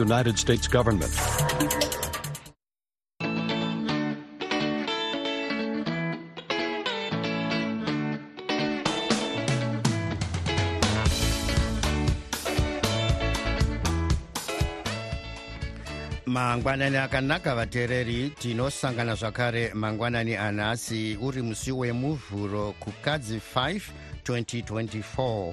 United States government. mangwanani akanaka vateereri tinosangana zvakare mangwanani anhasi uri musi wemuvhuro kukadzi 5 2024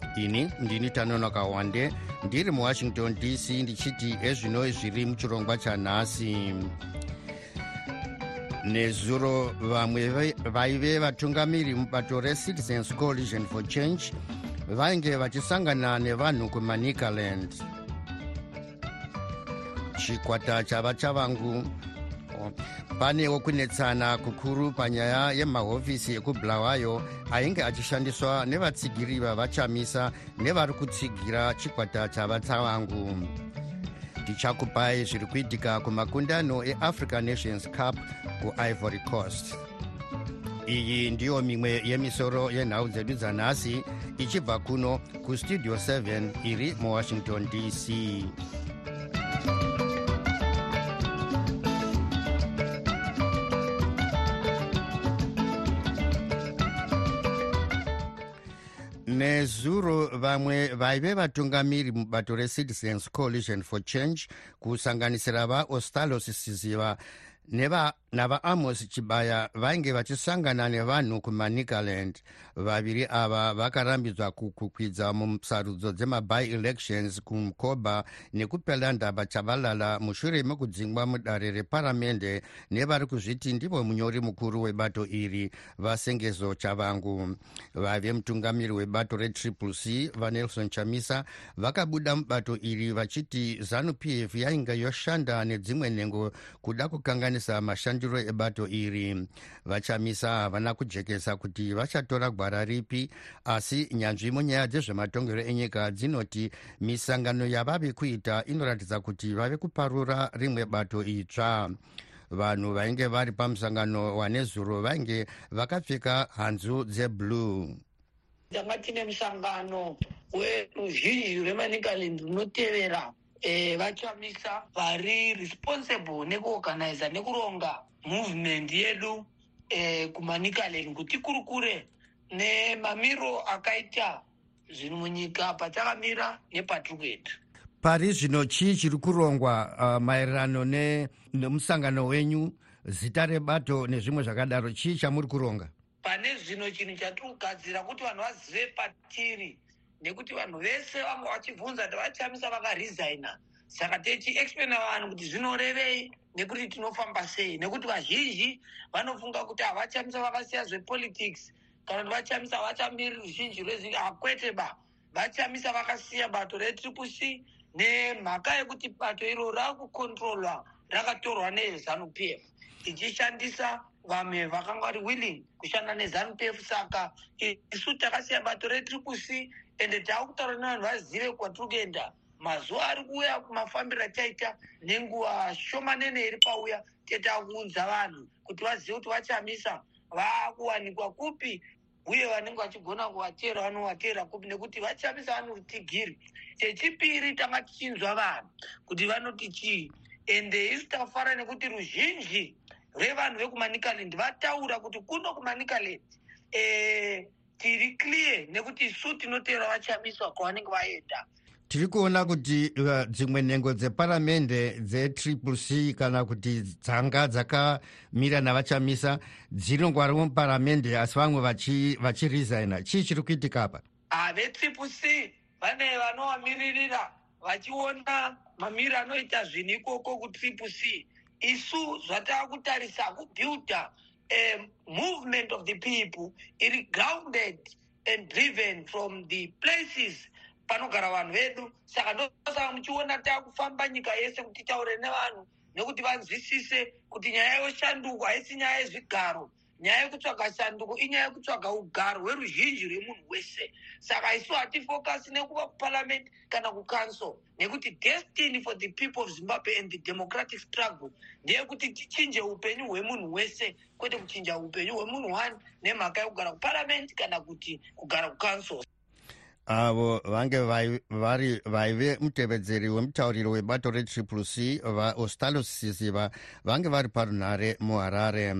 ini ndini tanonoka wande ndiri muwashington dc ndichiti ezvino zviri muchirongwa chanhasi. Nezuro vamwe vaive vatungamiri mubato recitizens coalition for change vainge vachisangana nevanhu kumanicaland chikwata chava chavangu panewo kunetsana kukuru panyaya yemahofisi ekubulawayo ainge achishandiswa nevatsigiri vavachamisa nevari kutsigira chikwata chavatsavangu tichakupai zviri kuitika kumakundano eafrica nations cup kuivory coast. Iyi ndiyo mimwe yemisoro yenhau dzedu dzanhasi ichibva kuno kustudio 7 iri muwashington dc nezuro vamwe vaive vatungamiri mubato recitizens coalition for change kusanganisira vaostalos siziva navaamos chibaya vainge vachisangana nevanhu kumanicaland vaviri ava vakarambidzwa kukwidza musarudzo dzemaby elections kumukoba nekupela ndaba chavalala mushure mekudzingwa mudare reparamende nevari kuzviti ndivo munyori mukuru webato iri vasengezo chavangu. Vaive mutungamiri webato retriple c vanelson chamisa vakabuda mubato iri vachiti zanup f yainge yoshanda nedzimwe nhengo kuda kukanganisa mashandiro ebato iri. Vachamisa havana kujekesa kuti vachatora gwara ripi asi nyanzvi munyaya dzezvematongero enyika dzinoti misangano yavave kuita inoratidza kuti vave kuparura rimwe bato itsva. Vanhu vainge vari pamusangano wanezuro vainge vakapfeka hanzu dzeblue. Tanga tine musangano weruzhinji rwemanicaland runotevera eh, vachamisa vari responsible nekuorganiza nekuronga movement yedu eh, kumanicaland kuti kurukure nemamiro akaita zvinhu munyika patakamira nepatiri kuenda pari zvino chii chiri kurongwa uh, maererano nemusangano wenyu zita rebato nezvimwe zvakadaro? Chii chamuri kuronga? Pane zvino chinhu chatiri kugadzira kuti vanhu vazive patiri nekuti vanhu vese vanga vachibvunza kuti vachamisa vakaresigna. Saka techiexplaina vanhu kuti zvinorevei nekuti tinofamba sei. Nekuti vazhinji vanofunga kuti havachamisa vakasiya zvepolitics kana kuti vachamisa havachamiri ruzhinji rwezvinhu hakwete ba. Vachamisa vakasiya bato retriple c nemhaka yekuti bato iro raakukontrolwa rakatorwa nezanup f tichishandisa vamwe vakanga vari willing kushanda nezanup f. Saka isu takasiya bato retriple c ende taakutaura nevanhu vazive kwatiri kuenda mazuva ari kuuya mafambiro ataita nenguva shomanene iri pauya tetakuudza vanhu kuti vazive kuti vachamisa. Vaakuwanikwa kupi uye vanenge vachigona kuvatera vanovatera kupi nekuti vachamisa vanorutigiri chechipiri tanga tichinzwa vanhu kuti vanoti chii ende isu tafara nekuti ruzhinji rwevanhu vekumanicaland vataura kuti kuno kumanicaland e, tiri clear nekuti isu tinotevera vachamiswa kwavanenge vaenda. Tiri kuona kuti uh, dzimwe nhengo dzeparamende dzetriple c kana kuti dzanga dzakamira navachamisa dzinongwari muparamende asi vamwe vachiresigna vachi chii chiri kuitika apa? Vetriple c vane vanovamiririra vachiona mamiro anoita zvinhu ikoko kutriple c. Isu zvataa kutarisa kubuilda a movement of the people iri grounded and driven from the places panogara vanhu vedu. Saka ndosaka muchiona taakufamba nyika yese kuti taure nevanhu nekuti vanzwisise kuti nyaya yoshanduko haisi nyaya yezvigaro nyaya yekutsvaga shanduko inyaya yekutsvaga ugaro hweruzhinji rwemunhu wese. Saka isu hatifokasi nekuva kuparliament kana kucouncil nekuti destiny for the people of zimbabwe and the democratic struggle ndeyekuti tichinje upenyu hwemunhu wese kwete kuchinja upenyu hwemunhu one nemhaka yekugara kuparliament kana kuti kugara kucouncil avo vange vari vaive mutevedzeri wemutauriri webato retriple c vaostalo sisiva vange vari parunhare muharare.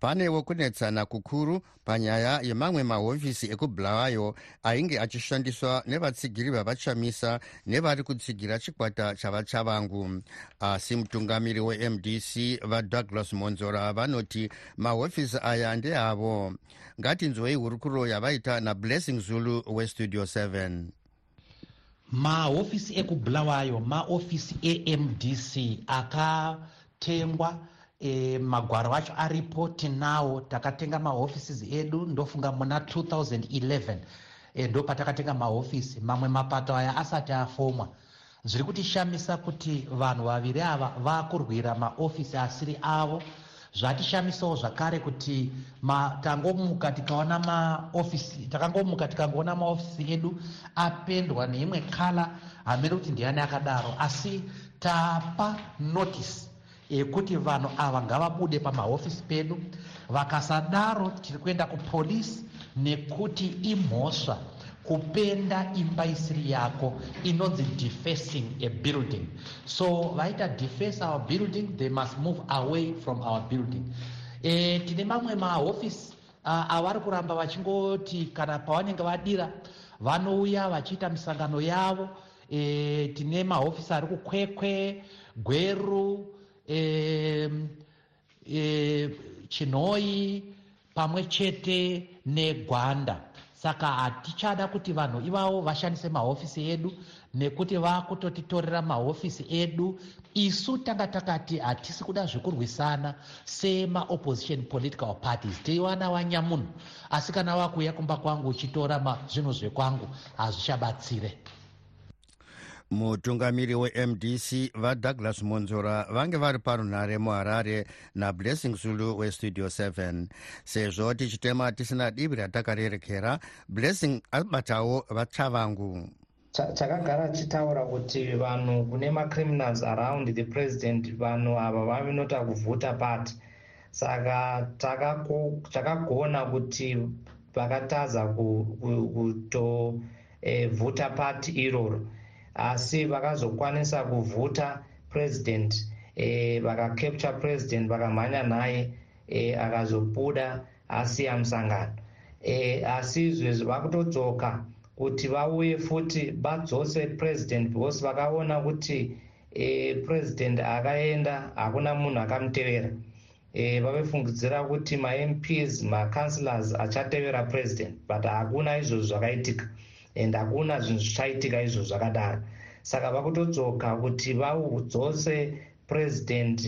Panewo kunetsana kukuru panyaya yemamwe mahofisi ekubulawayo ainge achishandiswa nevatsigiri vavachamisa nevari kutsigira chikwata chavachavangu asi mutungamiri wemdc vadouglas monzora vanoti mahofisi aya ndeavo. Ngatinzwei hurukuro yavaita nablessing zulu westudio 7 mahofisi ekubulawayo maofisi emdc akatengwa e, magwaro acho aripo tinawo takatenga mahofisi edu ndofunga muna 2011 e, ndo patakatenga mahofisi mamwe mapato aya asati afomwa. Zviri kutishamisa kuti vanhu vaviri ava vakurwira maofisi asiri avo zvatishamisawo zvakare kuti tangomuka tikaona maofisi takangomuka tikangoona maofisi edu apendwa neimwe kala hamene kuti ndiani akadaro. Asi tapa notice yekuti vanhu ava ngavabude pamahofisi pedu vakasadaro tiri kuenda kupolisi nekuti imhosva kupenda imba isiri yako inonzi defacing a building. So vaita deface our building they must move away from our building. E, tine mamwe mahofisi uh, avari kuramba vachingoti kana pavanenge vadira vanouya vachiita misangano yavo. E, tine mahofisi ari kukwekwe gweru e, e, chinhoi pamwe chete negwanda saka hatichada kuti vanhu ivavo vashandise mahofisi edu nekuti vakutotitorera mahofisi edu. Isu tanga takati hatisi kuda zvekurwisana semaopposition political parties. Teiwana wanyamunhu asi kana wakuuya kumba kwangu uchitora zvinhu zvekwangu hazvichabatsire mutungamiri wemdc vadouglas monzora vange vari parunhare muharare nablessing zulu westudio 7 sezvo tichitema tisina divi ratakarerekera blessing abatawo vachavangu chakagara chitaura kuti vanhu kune macriminals around the president vanhu ava vavinota kuvhuta pati saka takagona kuti vakataza kutovhuta pati iroro asi vakazokwanisa kuvhuta president e, vakacapture president vakamhanya naye e, akazobuda asiya musangano e, asi izvezvi vakutodzoka kuti vauye futi vadzose president because vakaona kuti e, president akaenda hakuna munhu akamutevera. E, vavefungidzira kuti mamps macouncelors achatevera president but hakuna izvozvo zvakaitika and hakuna zvinhu zvichaitika izvo zvakadaro. Saka vakutodzoka kuti vaudzose president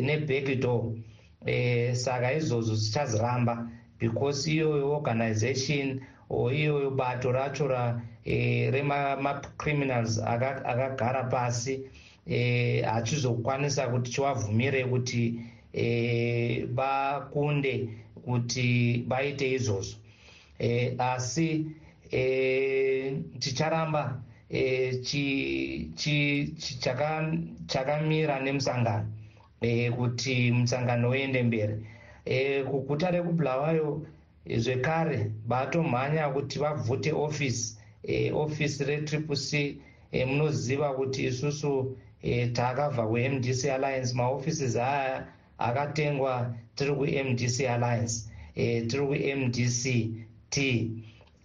nebackdoor ne e, saka izvozvo zvichaziramba because iyoyo organization or iyoyo bato racho e, remacriminals akagara aka pasi hachizokwanisa e, kuti chivabvumire kuti vakunde e, kuti vaite izvozvo. E, asi ticharamba e, chakamira nemusangano e, kuti musangano uende mberi. E, kuguta rekubulawayo zvekare vatomhanya kuti vabvute ofisi ofisi retriple c munoziva kuti isusu takabva kumdc alliance. Maoffices aya akatengwa tiri kumdc alliance tiri kumdc t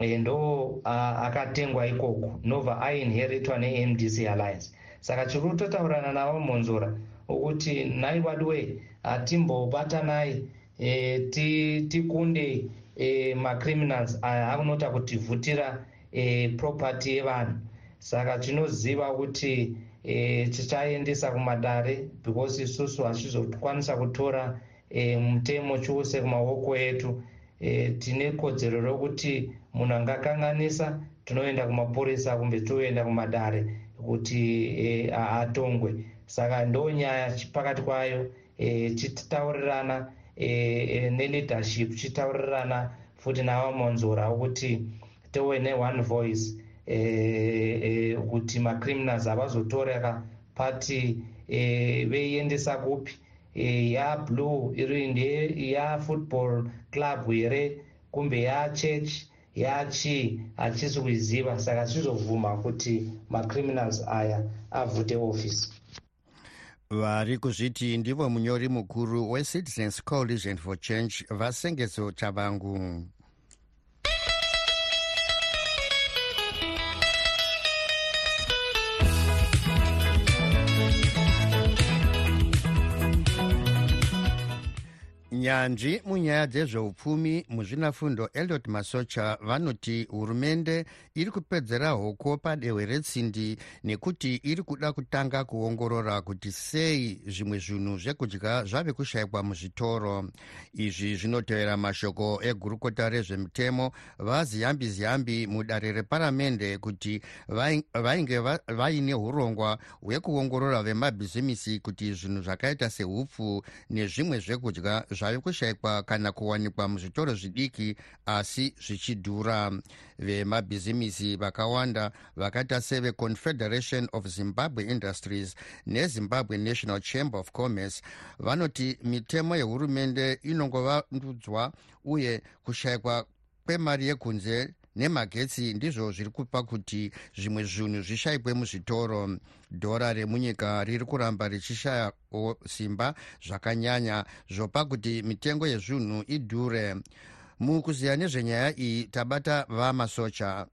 ndo akatengwa ikoko. Nobva ainheritwa nemdc alliance. Saka chiri kutotaurana navo monzora ukuthi nhai wadiwe hatimbobatanai e, tikunde e, macriminals aya akunota kutivhutira e, property yevanhu. Saka tinoziva kuti tichaendesa kumadare because isusu hachizokwanisa kutora mutemo chiuse kumaoko etu. Tine kodzero rokuti munhu angakanganisa tinoenda kumapurisa kumbe toenda kumadare kuti atongwe. Saka ndo nyaya pakati kwayo e, chitaurirana e, e, neleadership chitaurirana futi navamonzora kuti tewe neone voice e, e, kuti macriminals havazotoreka pati e, veiendesa kupi. E, yablue iri ndeyafootball club here kumbe yachurch yachi hatisi kuiziva saka tizovhuma kuti macriminals aya avhute ofisi vari kuzviti ndivo munyori mukuru wecitizens coalition for change vasengezo chavangu nyanzvi munyaya dzezveupfumi muzvinafundo eliot masocha vanoti hurumende iri kupedzera hoko padehwe retsindi nekuti iri kuda kutanga kuongorora kuti sei zvimwe zvinhu zvekudya zvave kushayikwa muzvitoro. Izvi zvinotevera mashoko egurukota rezvemitemo vaziyambi ziyambi mudare reparamende kuti vainge vaine urongwa hwekuongorora vemabhizimisi kuti zvinhu zvakaita seupfu nezvimwe zvekudya zvave kushayikwa kana kuwanikwa muzvitoro zvidiki asi zvichidhura. Vemabhizimisi vakawanda vakaita seveconfederation of zimbabwe industries nezimbabwe national chamber of commerce vanoti mitemo yehurumende inongovandudzwa uye kushayikwa kwemari yekunze nemagetsi ndizvo zviri kupa kuti zvimwe zvinhu zvishayikwe muzvitoro. Dhora remunyika riri kuramba richishayawo simba zvakanyanya zvopa kuti mitengo yezvinhu idhure. Mukuziya nezvenyaya iyi tabata vamasocha.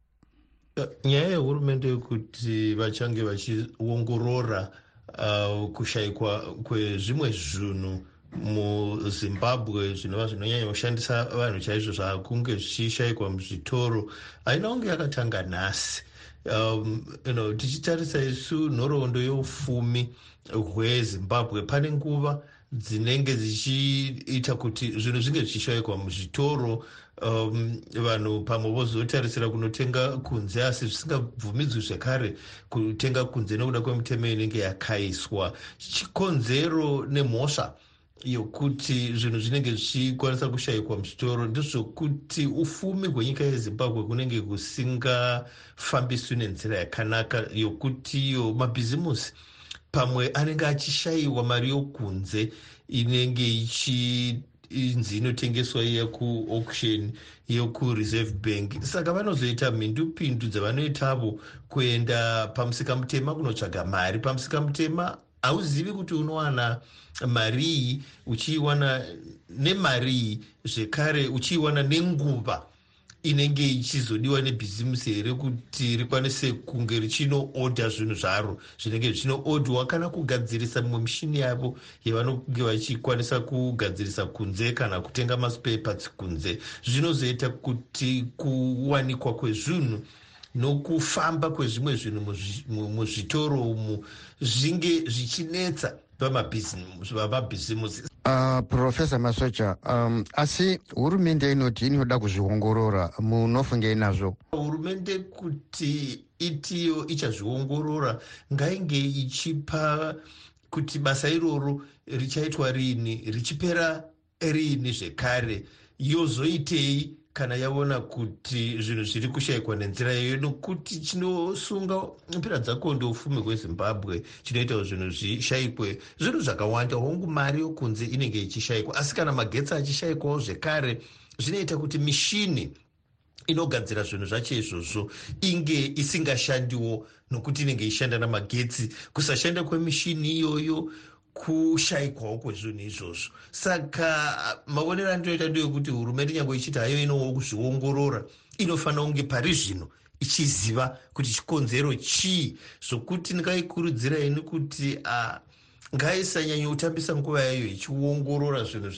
Nyaya yehurumende yekuti vachange vachiongorora uh, kushayikwa kwezvimwe zvinhu muzimbabwe zvinova zvinonyanya kushandisa vanhu chaizvo zvakunge zvichishayikwa muzvitoro haina kunge yakatanga nhasi. Um, you know, tichitarisa isu nhoroondo yeufumi hwezimbabwe. Pane nguva dzinenge dzichiita kuti zvinhu zvinge zvichishayikwa muzvitoro um, vanhu pamwe vozotarisira kunotenga kunze asi zvisingabvumidzwi zvekare kutenga kunze nekuda kwemitemo inenge yakaiswa. Chikonzero nemhosva yokuti zvinhu zvinenge zvichikwanisa kushayikwa muzvitoro ndezvokuti ufumi hwenyika yezimbabwe kunenge kusingafambiswi nenzira yakanaka yokuti iyo mabhizimusi. Pamwe anenge achishayiwa mari yokunze inenge ichinzi inotengeswa yekuauction yekureserve bank. Saka vanozoita mhindupindu dzavanoitavo kuenda pamusika mutema kunotsvaga mari pamusika mutema hauzivi kuti unowana mari iyi uchiiwana nemari iyi zvekare uchiiwana nenguva inenge ichizodiwa nebhizimusi here kuti rikwanise kunge richinoodha zvinhu zvaro zvinenge zvichinoodhwa kana kugadzirisa mumwe mishini yavo yavanonge vachikwanisa kugadzirisa kunze kana kutenga maspareparts kunze. Zvinozoita kuti kuwanikwa kwezvinhu nokufamba kwezvimwe zvinhu muzvitoro umu zvinge zvichinetsa vamabhizimusi. Uh, profesa masocha um, asi hurumende inoti inoda kuzviongorora munofungei nazvo? Hurumende kuti itiyo ichazviongorora ngainge ichipa kuti basa iroro richaitwa riini richipera riini zvekare yozoitei kana yaona kuti zvinhu zviri kushayikwa nenzira iyoyo nokuti chinosunga mpira dzako ndoufumi hwezimbabwe chinoita kuti zvinhu zvishayikwe zvinhu zvakawanda hongu mari yokunze inenge ichishayikwa. Asi kana magetsi achishayikwawo zvekare zvinoita kuti mishini inogadzira zvinhu zvacho izvozvo inge isingashandiwo nokuti inenge ishanda namagetsi. Kusashanda kwemishini iyoyo kushayikwawo kwezvinhu izvozvo. Saka maonero andinoita ndeyekuti hurumende nyange ichiti hayo inowo kuzviongorora inofanira kunge pari zvino ichiziva kuti chikonzero chii zvokuti ndingaikurudzirai nekuti ngaisanyanya kutambisa nguva yayo ichiongorora zvinhu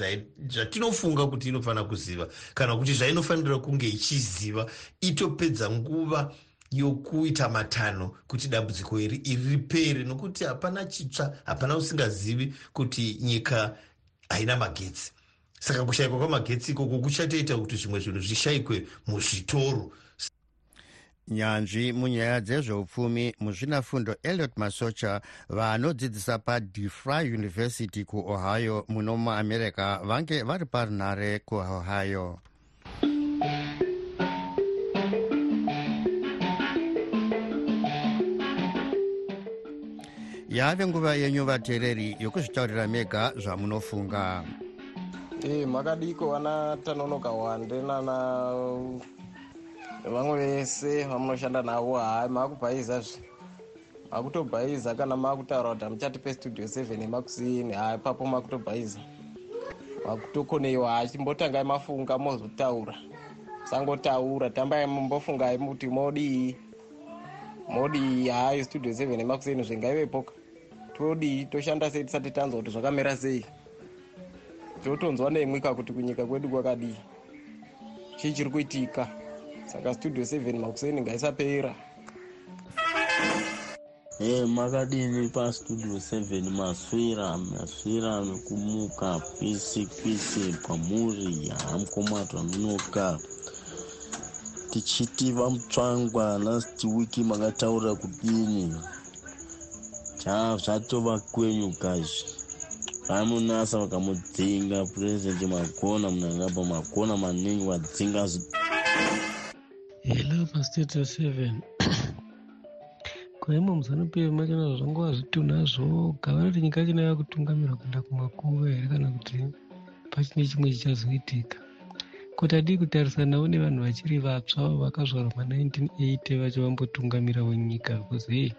zvatinofunga kuti inofanira kuziva. Kana kuti zvainofanira kunge ichiziva itopedza nguva yokuita matanho kuti dambudziko iri iri ripere. Nokuti hapana chitsva hapana usingazivi kuti nyika haina magetsi. Saka kushayikwa kwamagetsi ikoko kuchatoita kuti zvimwe zvinhu zvishayikwe muzvitoro. Nyanzvi munyaya dzezveupfumi muzvinafundo eliot masocha vanodzidzisa padefry university kuohio muno muamerica vange vari parunhare kuohio yave nguva yenyu vateereri yokuzvitaurira mega zvamunofunga. E makadiko vana tanonoka wande nana vamwe vese vamunoshanda navo. Hai makubhaiza zve. Makutobhaiza kana makutaura kuti hamuchatipe studio seven emakusini hai papo makutobhaiza. Makutokoneiwa hachimbotangai mafunga mozotaura musangotaura tambai mumbofungai kuti modii modii hai studio seven emakusini zvengaivepoka todii toshanda sei tisati tanzwa kuti zvakamera sei? Totonzwa nemwika kuti kunyika kwedu kwakadii? Chii chiri kuitika? Saka studio seven makuseni ngaisapera e makadini pastudio seven? Maswera maswera nekumuka kwese kwese kwamuri yamukomatu amunoka tichiti vamutsvangwa last wiki makataura kudini zvatova kwenyu kazvi vamunasa vakamudzinga purezidendi magona munangapa magona maningi vadzinga hello pastate seven. Kwaimo muzanupf machana zvangova zvituna zvoga vanoti nyika chino yakutungamira kuenda kumakuva here kana kuti pachine chimwe chichazoitika? Kuti hadii kutarisanawo nevanhu vachiri vatsva vakazvarwa ma1980 vacho vambotungamirawo nyika bcause hei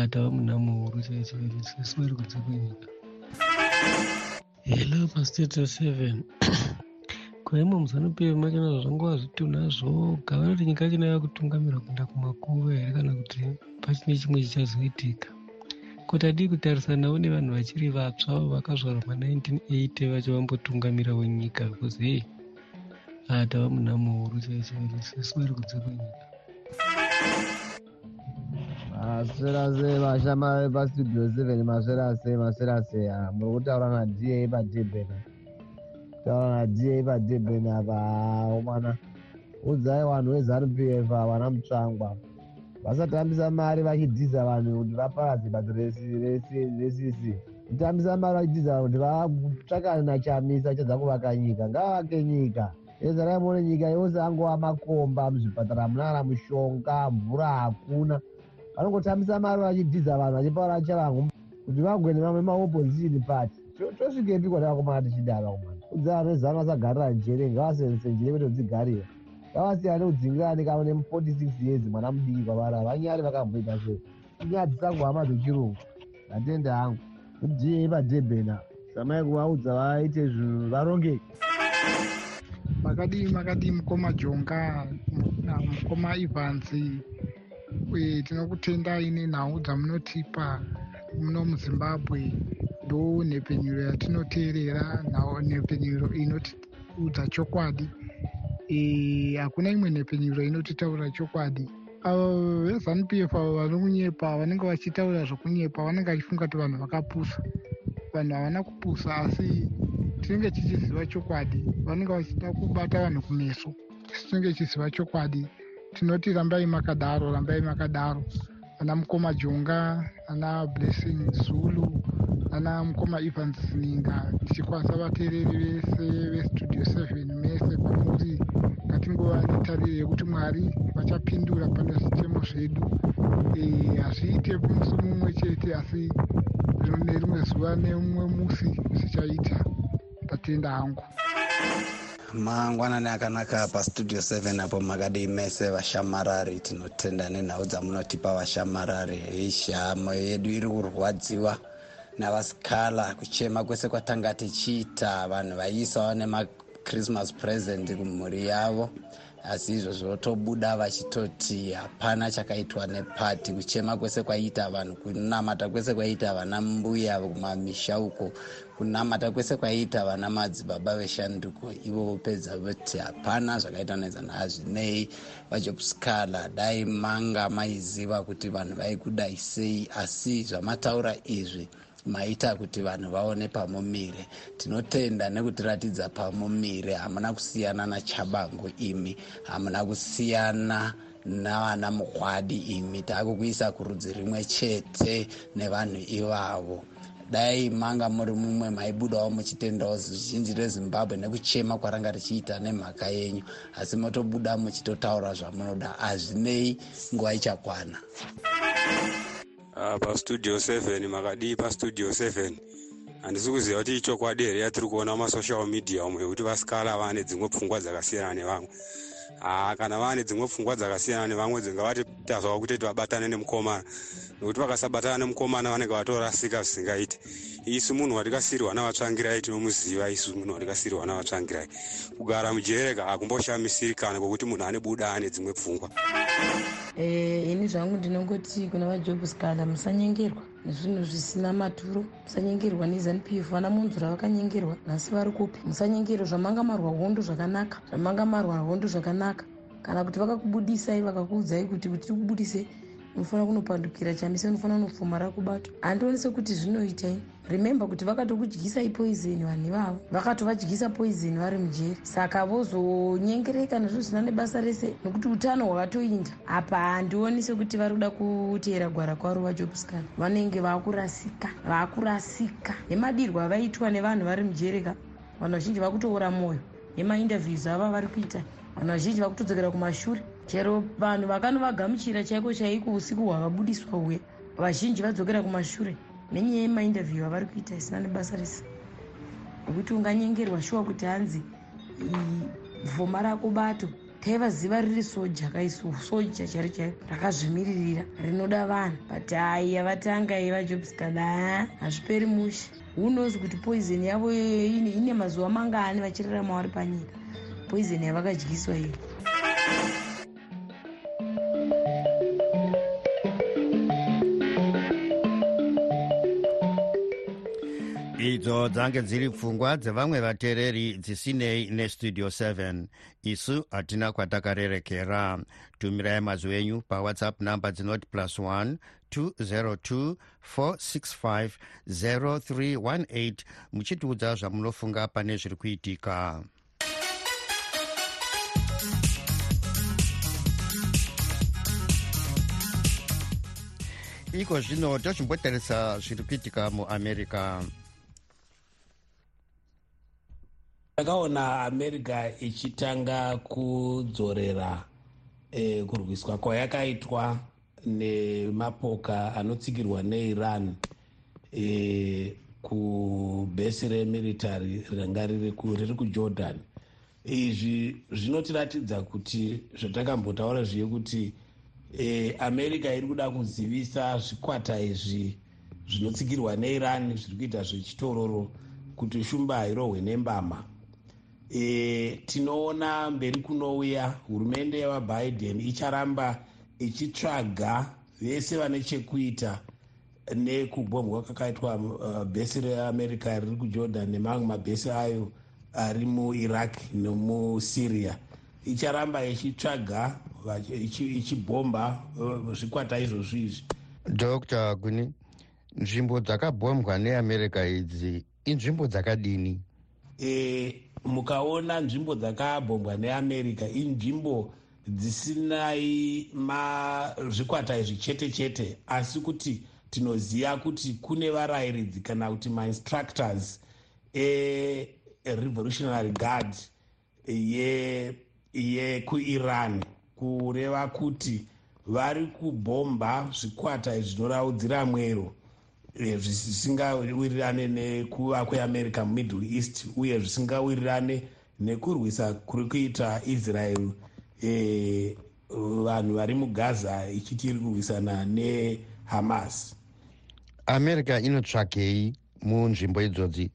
atava muna muhuru chaichoisesu vari kunze kwenyika hello pastate seven kwaimo muzanupf machana zvangova zvituna zvoga vanoti nyika chino yakutungamira kuenda kumakuva here kana kuti pachine chimwe chichazoitika kuti hadii kutarisanawo nevanhu vachiri vatsva vakazvarwa ma1980 vacho vambotungamirawo nyika bcause hei atava muna muhuru chaichoisesu vari kunze kwenyika masverase vashama vepastudio seven masverase masverase muri kutaura nada padebena. Kutaura nada padebena apa omwana udzai vanhu vezanup f vana mutsvangwa. Vasatambisa mari vachidhiza vanhu kuti vaparadze bato resisi. Kutambisa mari vachidhiza vanhu kuti vatsvakane nachamisa chadza kuvaka nyika ngavake nyika. Ezarai muone nyika yose angova makomba muzvipatara munana mushonga mvura hakuna vanongotambisa mari vachidhiza vanhu vachipaura chavangu kuti vagwe nemamwe maopposition party. Tosvikepi kwatavakomana tichidara kumana udza vanhu vezano vasagarira njere ngavasenzese njere kwetodzigarira ngavasiyana nekudzingira kamwe nemu46 years mwana mudiki kwavari. Vanyari vakamboita sei inyaya dzisangohama dzechirungu ndatende hangu. Kudii padebhena samai kuvaudza vaite zvinhu varonge. Makadii makadii mukoma jonga mukoma ivanzi tinokutendai nenhau dzamunotipa muno muzimbabwe. Ndo nhepenyuro yatinoteerera nhepenyuro inotiudza chokwadi. Hakuna imwe nhepenyuro inotitaura chokwadi. Avo vezanup f avo vari kunyepa vanenge vachitaura zvokunyepa vanenge vachifunga kuti vanhu vakapusa. Vanhu havana kupusa asi tinenge tichiziva chokwadi. Vanenge vachida kubata vanhu kumeso tinenge tichiziva chokwadi tinoti rambai makadaro rambai makadaro. Ana mukoma jonga ana blessing zulu ana mukoma evans ninga tichikwasa vateereri vese vestudio seven mese kwamuri. Ngatingova netariro yekuti mwari vachapindura pane zvitemo zvedu hazviite musi mumwe chete asi nerimwe zuva nemumwe musi zvichaita ndatenda hangu mangwanani akanaka pastudio 7 apo makadii mese vashamarari tinotenda nenhau dzamunotipa vashamarari. Ishamo yedu iri kurwadziwa navasikala kuchema kwese kwatanga tichiita. Vanhu vaiisawo nemachristmas present kumhuri yavo asi izvo zvotobuda vachitoti hapana chakaitwa nepati kuchema kwese kwaiita vanhu kunamata kwese kwaiita vana mbuya kumamisha uko kunamata kwese kwaiita vana madzibaba veshanduko ivo vopedza voti hapana zvakaita nedzana hazvinei vajobscala dai manga maiziva kuti vanhu vaikudai sei asi zvamataura izvi maita kuti vanhu vaone pamumire. Tinotenda nekutiratidza pamumire hamuna kusiyana nachabango imi hamuna kusiyana navana mukwadi imi. Takukuisa kurudzi rimwe chete nevanhu ivavo dai manga muri mumwe maibudawo muchitendawo zhinji rezimbabwe nekuchema kwaranga richiita nemhaka yenyu. Asi motobuda muchitotaura zvamunoda hazvinei nguva ichakwana. Uh, pastudio 7 makadii pastudio 7 handisi kuziva kuti ichokwadi here yatiri kuona mumasocial media umwe yekuti vasikala vane dzimwe pfungwa dzakasiyana nevamwe haa kana vane dzimwe pfungwa dzakasiyana nevamwe dzingavati tazwa kutoti vabatane nemukomana nokuti vakasabatana nemukomana vanenge vatorasika zvisingaiti isu munhu watikasiyirwa navatsvangirai tinomuziva isu munhu watikasiyirwa navatsvangirai. Kugara mujereka hakumboshamisiri kana kwokuti munhu ane buda ane dzimwe pfungwa. Eh, ini zvangu ndinongoti kuna vajob scala musanyengerwa nezvinhu zvisina maturo musanyengerwa nezanup f vana munzura vakanyengerwa nhasi vari kupi musanyengerwa zvamanga marwa hondo zvakanaka zvamanga marwa hondo zvakanaka. Kana kuti vakakubudisai vakakuudzai kuti kuti tikubudisei unofanira kunopandukira chamise unofanira kunopfumara kubato handioni sekuti zvinoitai. Remembe kuti vakatokudyisai poizeni vanhu ivavo. Vakatovadyisa poizeni vari mujeri. Saka vozonyengereka nezvo zvisina nebasa rese nekuti utano hwakatoinda. Apa handioni sekuti vari kuda kuteera gwara kwaro vajobscan vanenge vaakurasika vaakurasika. Nemadirwo avaitwa nevanhu vari mujereka vanhu vazhinji vakutoora mwoyo nemainterviews ava vari kuita vanhu vazhinji vakutodzokera kumashure chero vanhu vakanovagamuchira chaiko chaiko usiku hwavabudiswa huya vazhinji vadzokera kumashure nenyaya yemainterview avari kuita isina nebasa rese. Nekuti unganyengerwa shuwa kuti hanzi vhoma rako bato taivaziva riri soja kaisu soja chari chairo rakazvimiririra rinoda vanhu. But hai yavatanga yevajobskada hazviperi mushe. Unozi kuti poison yavo ine mazuva mangani vachirarama vari panyika. Poison yavakadyiswa iyo idzo dzange dziri pfungwa dzevamwe vateereri dzisinei nestudio 7 isu hatina kwatakarerekera. Tumirai mazwi enyu pawhatsapp namba dzinoti plus 1 202 465 0318 muchitiudza zvamunofunga pane zviri kuitika. Iko zvino tochimbotarisa zviri kuitika muamerica takaona america ichitanga kudzorera eh, kurwiswa kwayakaitwa nemapoka anotsigirwa neiran eh, kubhesi remilitary ranga riri kujordan. Izvi zvinotiratidza kuti zvatakambotaura zviye kuti e, america iri kuda kuzivisa zvikwata izvi zvinotsigirwa neiran zviri kuita zvechitororo kuti shumba hairohwe nembama e, tinoona mberi kunouya hurumende yavabiden icharamba ichitsvaga vese vane chekuita nekubhombwa kwakaitwa uh, bhesi reamerica riri kujordan nemamwe mabhesi ayo ari muiraq nemusyria icharamba ichitsvaga ichibhomba uh, zvikwata izvozvo izvi. Dr. Guni nzvimbo dzakabhombwa neamerica idzi inzvimbo dzakadini e, mukaona nzvimbo dzakabhombwa neamerica inzvimbo dzisinai zvikwata izvi chete chete asi kuti tinoziva kuti kune varayiridzi kana kuti mainstructors erevolutionary guard yekuiran ye kureva kuti vari kubhomba zvikwata zvinoraudzira mwero zvisingawirirane nekuva kweamerica mumiddle east uye zvisingawirirane nekurwisa kuri kuita israel. E, vanhu vari mugaza ichiti iri kurwisana nehamas. America inotsvagei munzvimbo idzodzi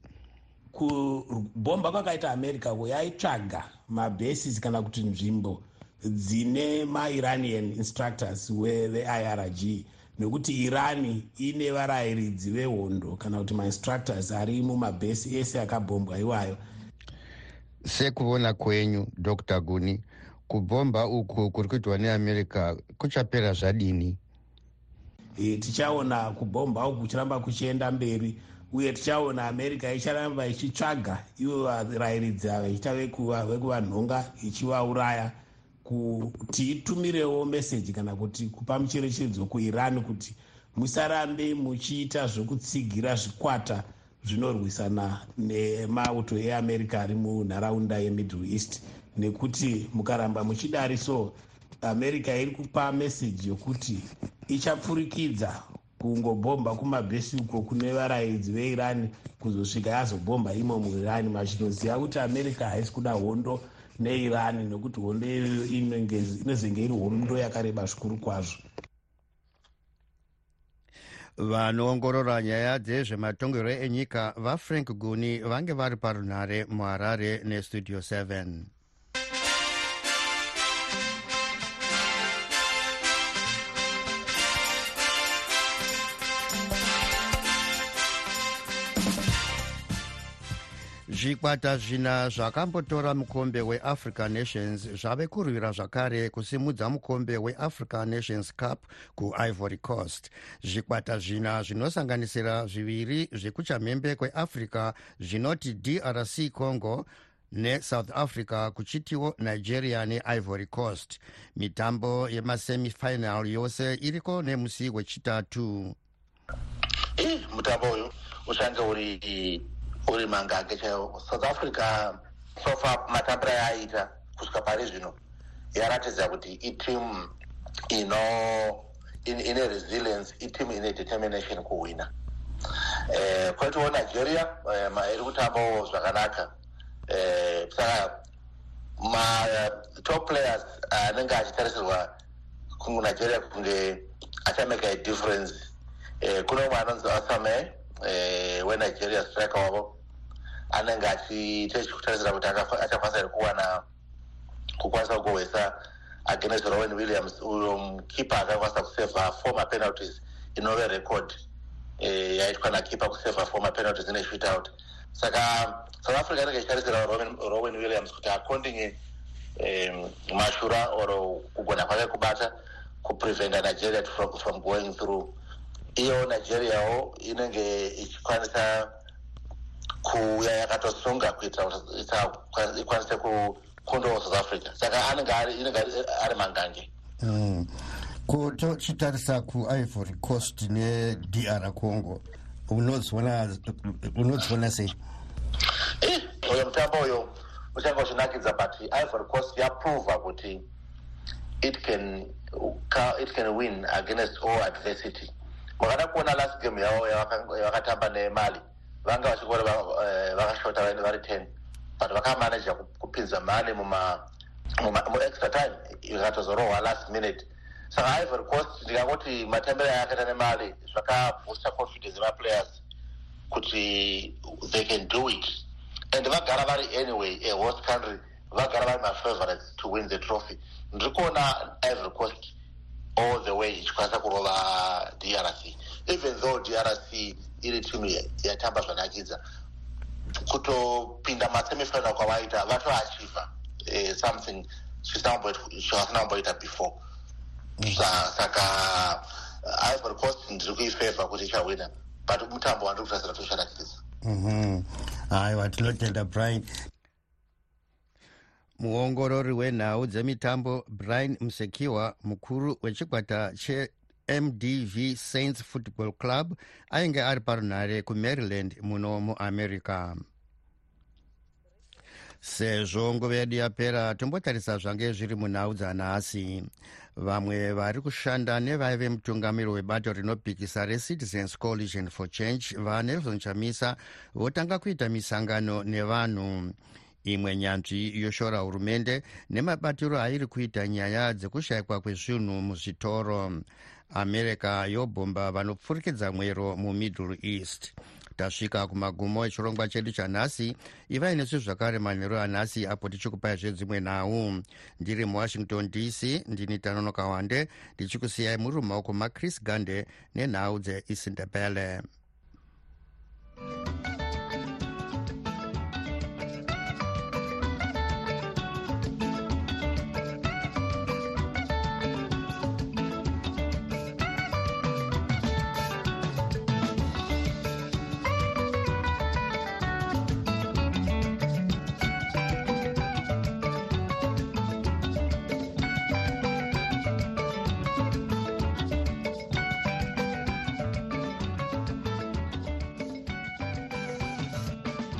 kubhomba kwakaita america yaitsvaga mabases kana kuti nzvimbo dzine mairanian instructors veirg nekuti irani ine varayiridzi vehondo kana kuti mainstructors ari mumabhesi ese akabhombwa iwayo. Sekuona kwenyu dr guni kubhomba uku kuri kuitwa neamerica kuchapera zvadini? E, tichaona kubhomba uku kuchiramba kuchienda mberi uye tichaona america icharamba ichitsvaga ivo varayiridzi ava ichita vekuvanhonga ichivauraya kuti itumirewo meseji kana kuti kupa mucherechedzo kuiran kuti musarambe muchiita zvokutsigira zvikwata zvinorwisana nemauto eamerica ari munharaunda yemiddle east. Nekuti mukaramba muchidari so america iri kupa meseji yokuti ichapfurikidza kungobhomba kumabhesi uko kune varayidzi veirani kuzosvika yazobhomba imo muirani. Machinoziva kuti america haisi kuda hondo neirani nekuti hondo iyoyo inozenge iri hondo yakareba zvikuru kwazvo. Vanoongorora nyaya dzezvematongerwo enyika vafrank guni vange vari parunhare muharare nestudio 7 zvikwata zvina zvakambotora mukombe weafrica nations zvave kurwira zvakare kusimudza mukombe weafrica nations cup kuivory coast. Zvikwata zvina zvinosanganisira zviviri zvekuchamhembe kweafrica zvinoti drc congo nesouth africa kuchitiwo nigeria neivory coast. Mitambo yemasemifinal yose iriko nemusi wechitatu. Mutambo uyu uchange uri uri mangange chaiwo south africa sofa matambiro ayaaita kusvika pari zvino yaratidza kuti itimu ino ine resilience itimu ine determination kuwina. Eh, kwoitiwo nigeria eh, iri kutambawo zvakanaka. Eh, saka matop players anenge achitarisirwa kunigeria kunge achameka idifference kune umwe anonzi asame wenigeria striker wavo anenge achitarisira kuti achakwanisa here kuwana kukwanisa kugohwesa against rowen williams uyo mukipa akakwanisa kusevha four mapenalties inove record yaitwa nakipa kusevha four mapenalties ine shootout saka south africa inenge ichitarisira rowen williams kuti akondinge mashura or kugona kwake kubata kupreventa nigeria from, from going through. Iyo nigeriawo inenge ichikwanisa kuya yakatosunga kuitira kuti ikwanise kukundawo south africa. Saka anenge ari mangange. Mm. tochitarisa kuivory coast nedr congo. Unodziona sei? Uyo mutambo uyo uchanga uchinakidza but ivory coast yaprovha kuti it can, it can win against all adversity. Makada kuona last game yavo yavakatamba nemali vanga vachingori vakashota vari ten but vakamanaja kupinza mani muextra time ikatozorohwa last minute. Saka ivory coast ndikangoti matambiro ayakaita nemali zvakaboosta confidence yemaplayers kuti they can do it. And vagara vari anyway a host country vagara vari mafavorites to win the trophy. Ndiri kuona ivory coast all the way ichikwanisa kurova drc even though drc iri timu yatamba zvanakidza. Kutopinda masemifinal kwavaita vatoachivha uh, something zvavasina kumboita before. Saka uh, ivory coast ndiri kuifavha kuti ichawina but mutambo wandiri kutasira toshanakidza aiwa tinotenda brian. Muongorori wenhau dzemitambo brian musekiwa mukuru wechikwata chemdv saints football club ainge ari parunhare kumaryland muno muamerica. Sezvo nguva yedu yapera tombotarisa zvange zviri munhau dzanhasi vamwe vari kushanda nevaive mutungamiri webato rinopikisa recitizens coalition for change vanelson chamisa votanga kuita misangano nevanhu. Imwe nyanzvi yoshora hurumende nemabatiro airi kuita nyaya dzekushayikwa kwezvinhu muzvitoro america yobhomba vanopfurikidza mwero mumiddle east. Tasvika kumagumo echirongwa chedu chanhasi ivai nesu zvakare manheru anhasi apo tichikupai zvedzimwe nhau. Ndiri muwashington dc ndini tanonoka wande ndichikusiyai muri mumaoko machris gande nenhau dzeisindebele thank you